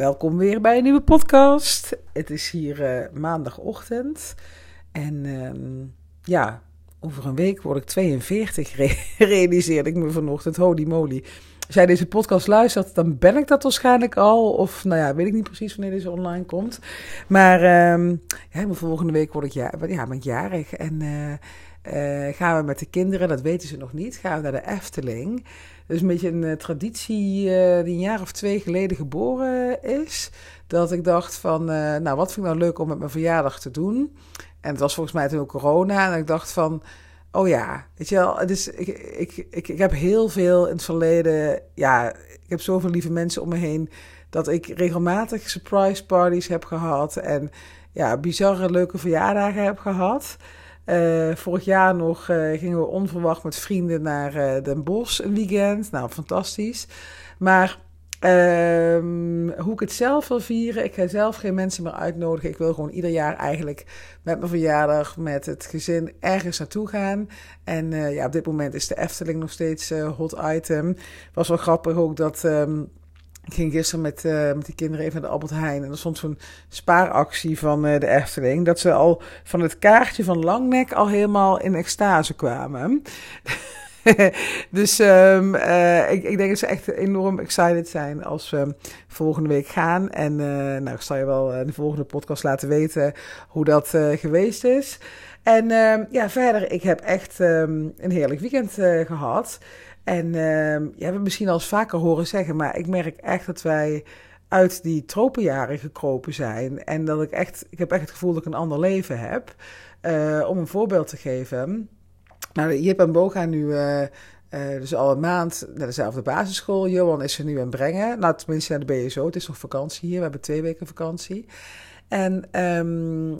Welkom weer bij een nieuwe podcast. Het is hier uh, maandagochtend. En uh, ja, over een week word ik 42, re realiseerde ik me vanochtend. Holy moly. Als jij deze podcast luistert, dan ben ik dat waarschijnlijk al. Of nou ja, weet ik niet precies wanneer deze online komt. Maar um, ja, volgende week word ik ja, ja, jarig. En uh, gaan we met de kinderen, dat weten ze nog niet, gaan we naar de Efteling. Is een beetje een uh, traditie uh, die een jaar of twee geleden geboren is. Dat ik dacht van, nou wat vind ik nou leuk om met mijn verjaardag te doen. En het was volgens mij toen ook corona. En ik dacht van, oh ja, weet je wel. Dus ik, ik, ik, ik heb heel veel in het verleden, ja, ik heb zoveel lieve mensen om me heen. Dat ik regelmatig surprise parties heb gehad. En ja, bizarre leuke verjaardagen heb gehad. Uh, vorig jaar nog uh, gingen we onverwacht met vrienden naar uh, Den Bosch een weekend. Nou, fantastisch. Maar ehm, hoe ik het zelf wil vieren, ik ga zelf geen mensen meer uitnodigen. Ik wil gewoon ieder jaar eigenlijk met mijn verjaardag, met het gezin ergens naartoe gaan. En ja, op dit moment is de Efteling nog steeds hot item. Was wel grappig ook dat... Um, ik ging gisteren met, uh, met die kinderen even naar de Albert Heijn. En er stond zo'n spaaractie van uh, de Efteling. Dat ze al van het kaartje van Langnek al helemaal in extase kwamen. dus um, uh, ik, ik, denk dat ze echt enorm excited zijn als we volgende week gaan. En nou, ik zal je wel in de volgende podcast laten weten hoe dat geweest is. En ehm, ja, verder, ik heb echt um, een heerlijk weekend gehad. En uh, je hebt het misschien al eens vaker horen zeggen, maar ik merk echt dat wij uit die tropenjaren gekropen zijn. En dat ik echt, ik heb echt het gevoel dat ik een ander leven heb. Uh, om een voorbeeld te geven. Nou, Jip en Bo gaan nu uh, uh, dus al een maand naar dezelfde basisschool. Johan is er nu aan brengen. Nou, tenminste naar de BSO. Het is nog vakantie hier. We hebben twee weken vakantie. En um,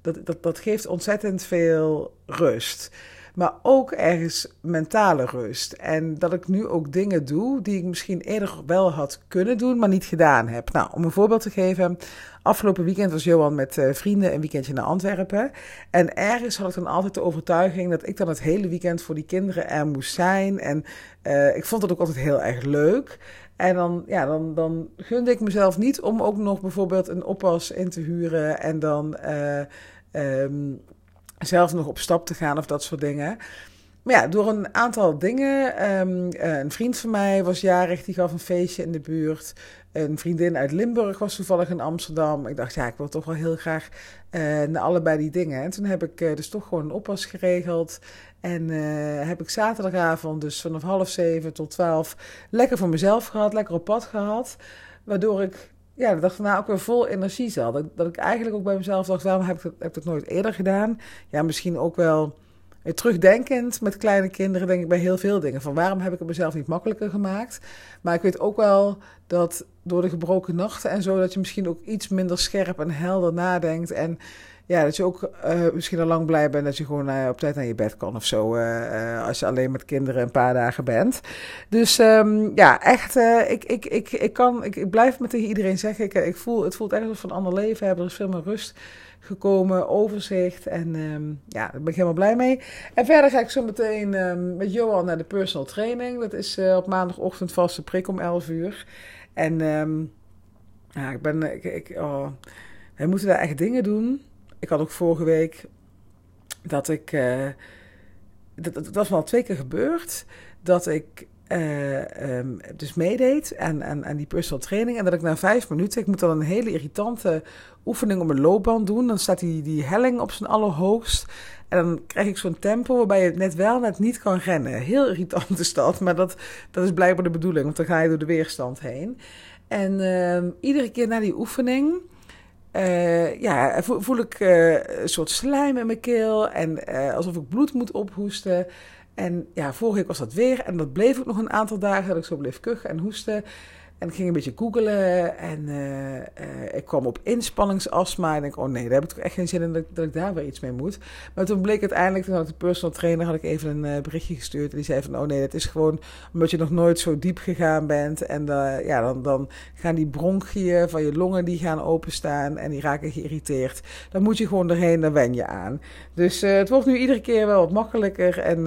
dat, dat, dat geeft ontzettend veel rust maar ook ergens mentale rust. En dat ik nu ook dingen doe die ik misschien eerder wel had kunnen doen, maar niet gedaan heb. Nou, om een voorbeeld te geven. Afgelopen weekend was Johan met uh, vrienden een weekendje naar Antwerpen. En ergens had ik dan altijd de overtuiging dat ik dan het hele weekend voor die kinderen er moest zijn. En uh, ik vond het ook altijd heel erg leuk. En dan, ja, dan, dan gunde ik mezelf niet om ook nog bijvoorbeeld een oppas in te huren en dan uh, um, zelf nog op stap te gaan of dat soort dingen. Maar ja, door een aantal dingen. Um, een vriend van mij was jarig, die gaf een feestje in de buurt. Een vriendin uit Limburg was toevallig in Amsterdam. Ik dacht, ja, ik wil toch wel heel graag uh, naar allebei die dingen. En toen heb ik uh, dus toch gewoon een oppas geregeld. En heb ik zaterdagavond, dus vanaf half zeven tot twaalf, lekker voor mezelf gehad, lekker op pad gehad. Waardoor ik ja, dat ik daarna ook weer vol energie zat. Dat, dat ik eigenlijk ook bij mezelf dacht, waarom heb ik dat, heb ik dat nooit eerder gedaan? Ja, misschien ook wel terugdenkend met kleine kinderen denk ik bij heel veel dingen. Van waarom heb ik het mezelf niet makkelijker gemaakt? Maar ik weet ook wel dat door de gebroken nachten en zo... dat je misschien ook iets minder scherp en helder nadenkt... en ja, dat je ook uh, misschien al lang blij bent dat je gewoon uh, op tijd naar je bed kan of zo. Uh, als je alleen met kinderen een paar dagen bent. Dus um, ja, echt, ik, ik, ik, ik, kan, ik, ik blijf me tegen iedereen zeggen. Ik, ik voel, het voelt echt alsof we een ander leven hebben. Er is veel meer rust gekomen, overzicht. En um, ja, daar ben ik helemaal blij mee. En verder ga ik zo meteen um, met Johan naar de personal training. Dat is op maandagochtend vaste prik om 11 uur. En ja, ik ben, ik, ik, oh, wij moeten daar echt dingen doen ik had ook vorige week dat ik. Uh, dat, dat, was wel twee keer gebeurd. Dat ik uh, um, dus meedeed aan, aan, aan die personal training. En dat ik na vijf minuten. Ik moet dan een hele irritante oefening op mijn loopband doen. Dan staat die, die helling op zijn allerhoogst. En dan krijg ik zo'n tempo waarbij je net wel net niet kan rennen. Heel irritant is dat. Maar dat, dat is blijkbaar de bedoeling. Want dan ga je door de weerstand heen. En uh, iedere keer na die oefening uh, ja, voel, ik uh, een soort slijm in mijn keel en uh, alsof ik bloed moet ophoesten. En ja, vorige week was dat weer en dat bleef ook nog een aantal dagen dat ik zo bleef kuchen en hoesten. En ik ging een beetje googelen en uh, uh, ik kwam op inspanningsastma. En ik oh nee, daar heb ik toch echt geen zin in dat, ik daar weer iets mee moet. Maar toen bleek uiteindelijk, toen had de personal trainer, had ik even een uh, berichtje gestuurd. En die zei van, oh nee, dat is gewoon omdat je nog nooit zo diep gegaan bent. En ja, dan, dan gaan die bronchiën van je longen, die gaan openstaan en die raken geïrriteerd. Dan moet je gewoon erheen, dan wen je aan. Dus het wordt nu iedere keer wel wat makkelijker. En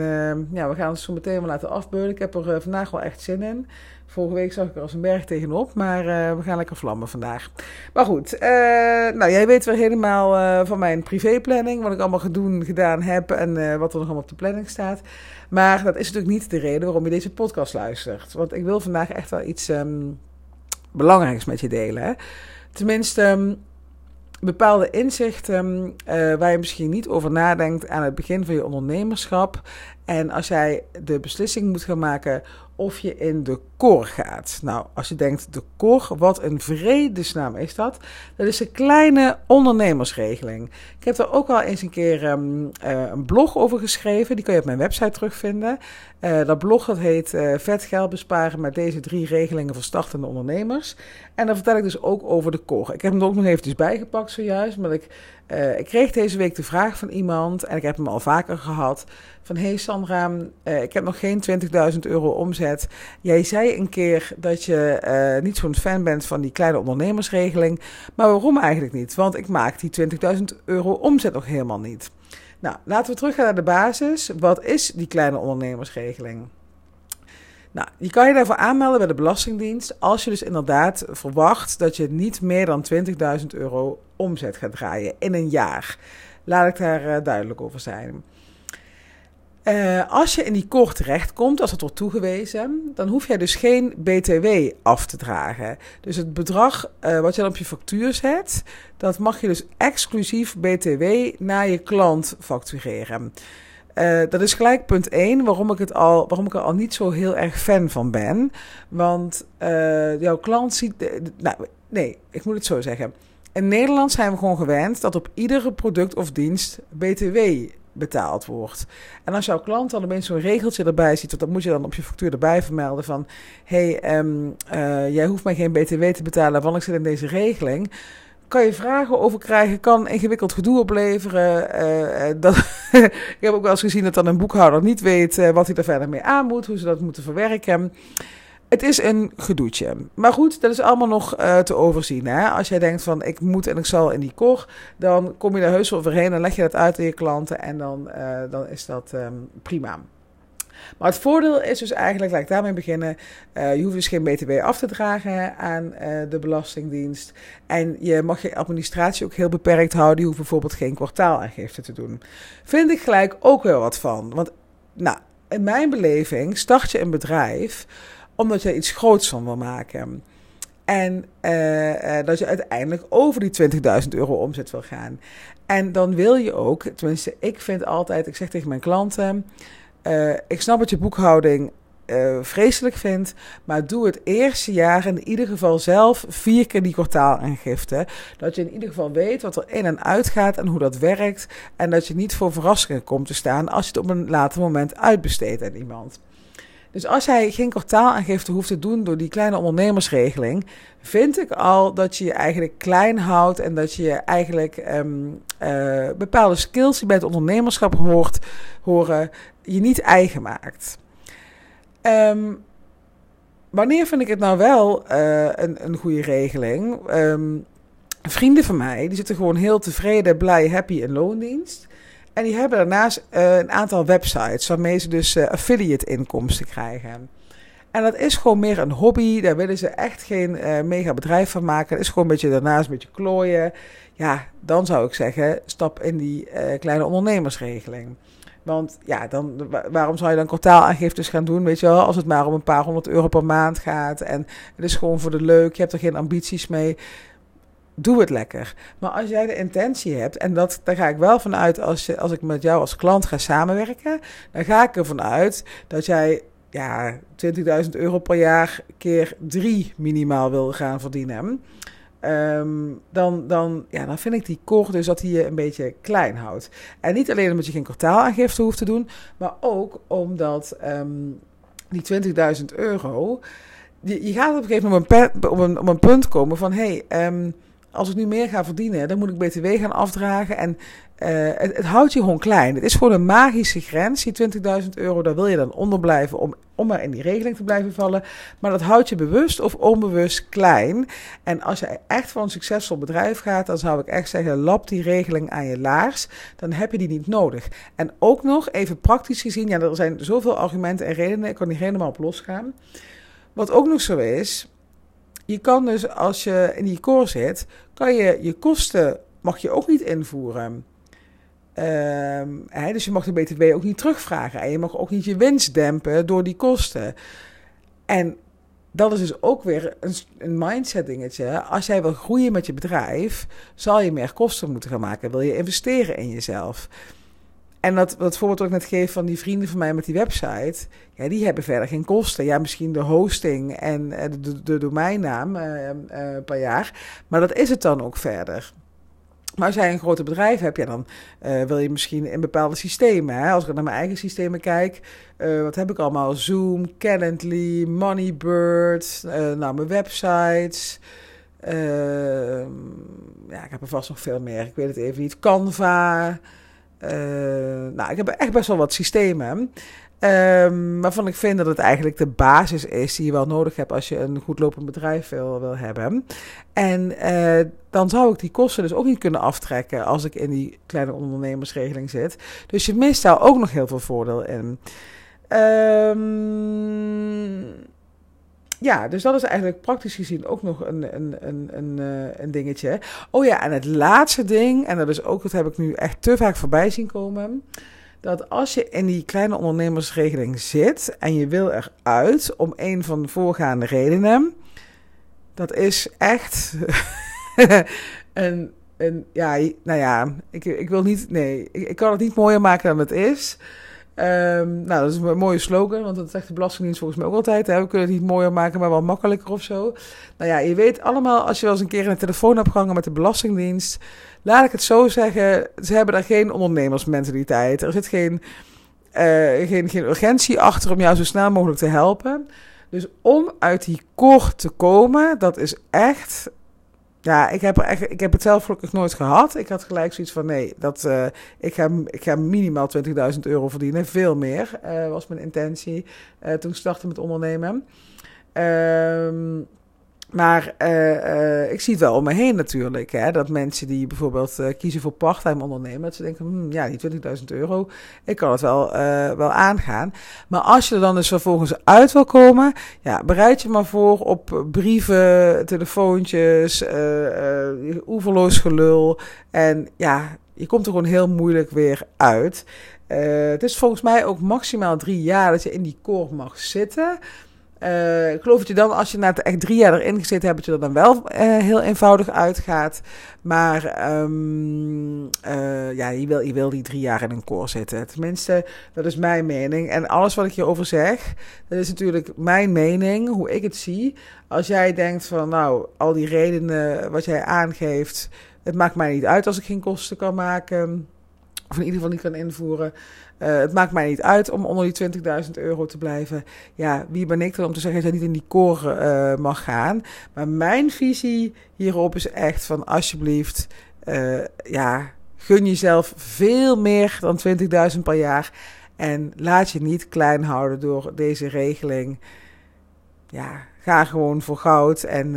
ja, we gaan het zo meteen wel laten afbeulen. Ik heb er vandaag wel echt zin in. Vorige week zag ik er als een berg tegenop, maar uh, we gaan lekker vlammen vandaag. Maar goed, uh, nou jij weet weer helemaal uh, van mijn privéplanning, wat ik allemaal gedaan heb en wat er nog allemaal op de planning staat. Maar dat is natuurlijk niet de reden waarom je deze podcast luistert. Want ik wil vandaag echt wel iets um, belangrijks met je delen. Hè? Tenminste, um, bepaalde inzichten waar je misschien niet over nadenkt aan het begin van je ondernemerschap. En als jij de beslissing moet gaan maken of je in de KOR gaat. Nou, als je denkt, de KOR, wat een vredesnaam is dat? Dat is een kleine ondernemersregeling. Ik heb er ook al eens een keer um, uh, een blog over geschreven. Die kan je op mijn website terugvinden. Uh, dat blog heet uh, Vet geld besparen met deze drie regelingen voor startende ondernemers. En dan vertel ik dus ook over de KOR. Ik heb hem er ook nog eventjes bijgepakt zojuist, maar ik uh, ik kreeg deze week de vraag van iemand, en ik heb hem al vaker gehad, van hey Sandra, uh, ik heb nog geen 20.000 euro omzet. Jij zei een keer dat je uh, niet zo'n fan bent van die kleine ondernemersregeling, maar waarom eigenlijk niet? Want ik maak die 20.000 euro omzet nog helemaal niet. Nou, laten we teruggaan naar de basis. Wat is die kleine ondernemersregeling? Nou, je kan je daarvoor aanmelden bij de Belastingdienst als je dus inderdaad verwacht dat je niet meer dan 20.000 euro omzet gaat draaien in een jaar. Laat ik daar uh, duidelijk over zijn. Uh, als je in die kort terechtkomt, als het wordt toegewezen, dan hoef jij dus geen BTW af te dragen. Dus het bedrag uh, wat je dan op je factuur zet, dat mag je dus exclusief BTW naar je klant factureren. Uh, dat is gelijk punt 1 waarom ik, het al, waarom ik er al niet zo heel erg fan van ben. Want uh, jouw klant ziet. nou, nee, ik moet het zo zeggen. In Nederland zijn we gewoon gewend dat op iedere product of dienst BTW betaald wordt. En als jouw klant dan opeens zo'n regeltje erbij ziet, dat moet je dan op je factuur erbij vermelden van... hé, hey, um, uh, jij hoeft mij geen BTW te betalen, want ik zit in deze regeling kan je vragen over krijgen, kan ingewikkeld gedoe opleveren. Uh, dat, ik heb ook wel eens gezien dat dan een boekhouder niet weet uh, wat hij er verder mee aan moet, hoe ze dat moeten verwerken. Het is een gedoetje. Maar goed, dat is allemaal nog te overzien. Hè? Als jij denkt van ik moet en ik zal in die kor, dan kom je daar heus overheen en leg je dat uit aan je klanten en dan, dan is dat um, prima. Maar het voordeel is dus eigenlijk, laat ik daarmee beginnen. Uh, je hoeft dus geen BTW af te dragen aan uh, de Belastingdienst. En je mag je administratie ook heel beperkt houden. Je hoeft bijvoorbeeld geen kwartaalaangifte te doen. Vind ik gelijk ook wel wat van. Want, nou, in mijn beleving start je een bedrijf omdat je iets groots van wil maken. En uh, dat je uiteindelijk over die 20.000 euro omzet wil gaan. En dan wil je ook, tenminste, ik vind altijd, ik zeg tegen mijn klanten. Uh, ik snap dat je boekhouding uh, vreselijk vindt, maar doe het eerste jaar in ieder geval zelf vier keer die kwartaalaangifte. Dat je in ieder geval weet wat er in en uit gaat en hoe dat werkt. En dat je niet voor verrassingen komt te staan als je het op een later moment uitbesteedt aan iemand. Dus als jij geen kwartaalaangifte hoeft te doen door die kleine ondernemersregeling, vind ik al dat je je eigenlijk klein houdt en dat je eigenlijk um, uh, bepaalde skills die bij het ondernemerschap hoort, horen, je niet eigen maakt. Um, wanneer vind ik het nou wel uh, een, een goede regeling? Um, vrienden van mij, die zitten gewoon heel tevreden, blij, happy in loondienst. En die hebben daarnaast uh, een aantal websites waarmee ze dus uh, affiliate inkomsten krijgen. En dat is gewoon meer een hobby. Daar willen ze echt geen uh, mega bedrijf van maken. Het is gewoon een beetje daarnaast een beetje klooien. Ja, dan zou ik zeggen, stap in die kleine ondernemersregeling. Want ja, dan, waarom zou je dan kwartaalaangiftes gaan doen? Weet je wel, als het maar om een paar honderd euro per maand gaat. En het is gewoon voor de leuk. Je hebt er geen ambities mee doe het lekker. Maar als jij de intentie hebt, en dat, daar ga ik wel vanuit als, je, als ik met jou als klant ga samenwerken, dan ga ik ervan uit dat jij ja, 20.000 euro per jaar keer drie minimaal wil gaan verdienen. Um, dan, dan, ja, dan vind ik die core dus dat hij je een beetje klein houdt. En niet alleen omdat je geen kwartaalaangifte hoeft te doen, maar ook omdat um, die 20.000 euro. Je, gaat op een gegeven moment op een, op een, punt komen van hé, hey, um, als ik nu meer ga verdienen, dan moet ik BTW gaan afdragen. En uh, het, houdt je gewoon klein. Het is gewoon een magische grens, die 20.000 euro. Daar wil je dan onder blijven om, om maar in die regeling te blijven vallen. Maar dat houdt je bewust of onbewust klein. En als je echt voor een succesvol bedrijf gaat, dan zou ik echt zeggen, lap die regeling aan je laars. Dan heb je die niet nodig. En ook nog, even praktisch gezien, ja, er zijn zoveel argumenten en redenen. Ik kan niet helemaal op losgaan. wat ook nog zo is, je kan dus als je in die core zit, kan je je kosten mag je ook niet invoeren. Ehm, dus je mag de BTW ook niet terugvragen. En je mag ook niet je winst dempen door die kosten. En dat is dus ook weer een, een mindset dingetje. Als jij wil groeien met je bedrijf, zal je meer kosten moeten gaan maken. Wil je investeren in jezelf. En dat, dat voorbeeld wat ik net geef van die vrienden van mij met die website, ja, die hebben verder geen kosten. Ja, misschien de hosting en eh, de, de, domeinnaam uh, uh, per jaar, maar dat is het dan ook verder. Maar als jij een groter bedrijf hebt, dan wil je misschien in bepaalde systemen. Hè? Als ik naar mijn eigen systemen kijk, wat heb ik allemaal? Zoom, Calendly, Moneybird, uh, nou, mijn websites. ja, ik heb er vast nog veel meer. Ik weet het even niet. Canva. Nou, ik heb echt best wel wat systemen. Um, waarvan ik vind dat het eigenlijk de basis is die je wel nodig hebt als je een goed lopend bedrijf wil, wil hebben. En uh, dan zou ik die kosten dus ook niet kunnen aftrekken als ik in die kleine ondernemersregeling zit. Dus je mist daar ook nog heel veel voordeel in. Um, ja, dus dat is eigenlijk praktisch gezien ook nog een, een, een, een, uh, een dingetje. Oh ja, en het laatste ding, en dat is ook, dat heb ik nu echt te vaak voorbij zien komen dat als je in die kleine ondernemersregeling zit en je wil eruit om een van de voorgaande redenen, dat is echt een, een ja, nou ja, ik, ik wil niet, nee, ik kan het niet mooier maken dan het is. Um, nou, dat is een mooie slogan, want dat zegt de Belastingdienst volgens mij ook altijd. We kunnen het niet mooier maken, maar wel makkelijker of zo. Nou ja, je weet allemaal, als je wel eens een keer in de telefoon hebt gehangen met de Belastingdienst, laat ik het zo zeggen, ze hebben daar geen ondernemersmentaliteit. Er zit geen, uh, geen, geen urgentie achter om jou zo snel mogelijk te helpen. Dus om uit die kort te komen, dat is echt ja, ik heb, echt, ik heb het zelf gelukkig nooit gehad. Ik had gelijk zoiets van: nee, dat, uh, ik, ga, ik ga minimaal 20.000 euro verdienen. Veel meer uh, was mijn intentie uh, toen ik startte met ondernemen. Ehm maar uh, uh, ik zie het wel om me heen natuurlijk. Hè, dat mensen die bijvoorbeeld uh, kiezen voor parttime ondernemen, dat ze denken, hm, ja, die 20.000 euro, ik kan het wel, wel aangaan. Maar als je er dan dus vervolgens uit wil komen, ja, bereid je maar voor op brieven, telefoontjes, oeverloos gelul. En ja, je komt er gewoon heel moeilijk weer uit. het is volgens mij ook maximaal drie jaar dat je in die koor mag zitten. Uh, ik geloof dat je dan, als je na echt drie jaar erin gezeten hebt, dat je er dan wel uh, heel eenvoudig uitgaat. Maar um, uh, ja, je wil, je wil die drie jaar in een koor zitten. Tenminste, dat is mijn mening. En alles wat ik hierover zeg, dat is natuurlijk mijn mening, hoe ik het zie. Als jij denkt van, nou, al die redenen wat jij aangeeft, het maakt mij niet uit als ik geen kosten kan maken. Of in ieder geval niet kan invoeren. Uh, het maakt mij niet uit om onder die 20.000 euro te blijven. Ja, wie ben ik dan om te zeggen dat je niet in die koren uh, mag gaan? Maar mijn visie hierop is echt van alsjeblieft, uh, ja, gun jezelf veel meer dan 20.000 per jaar. En laat je niet klein houden door deze regeling. Ja, ga gewoon voor goud en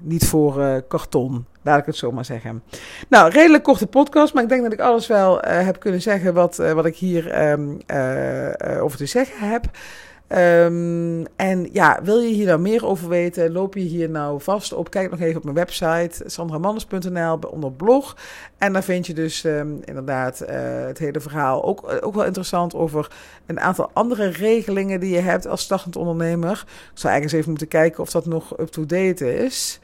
niet voor karton. Laat ik het zo maar zeggen. Nou, redelijk korte podcast, maar ik denk dat ik alles wel uh, heb kunnen zeggen wat, uh, wat ik hier um, uh, over te zeggen heb. Um, en ja, wil je hier nou meer over weten? Loop je hier nou vast op? Kijk nog even op mijn website sandramannes.nl onder blog. En daar vind je dus um, inderdaad het hele verhaal. Ook, ook wel interessant over een aantal andere regelingen die je hebt als startend ondernemer. Ik zou eigenlijk eens even moeten kijken of dat nog up-to-date is.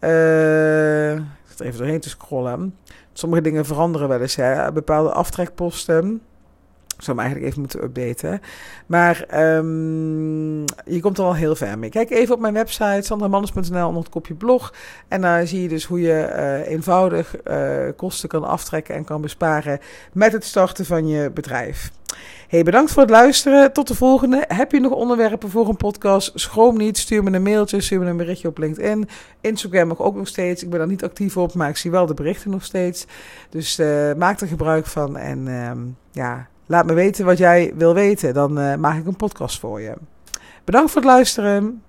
Uh, ik zit even doorheen te scrollen. Sommige dingen veranderen wel eens. Hè. Bepaalde aftrekposten. Ik zou hem eigenlijk even moeten updaten. Maar um, je komt er al heel ver mee. Kijk even op mijn website sandramannes.nl onder het kopje blog. En daar zie je dus hoe je uh, eenvoudig uh, kosten kan aftrekken en kan besparen met het starten van je bedrijf. Hey, bedankt voor het luisteren. Tot de volgende. Heb je nog onderwerpen voor een podcast? Schroom niet. Stuur me een mailtje. Stuur me een berichtje op LinkedIn. Instagram mag ook nog steeds. Ik ben daar niet actief op, maar ik zie wel de berichten nog steeds. Dus uh, maak er gebruik van. En uh, ja, laat me weten wat jij wil weten. Dan uh, maak ik een podcast voor je. Bedankt voor het luisteren.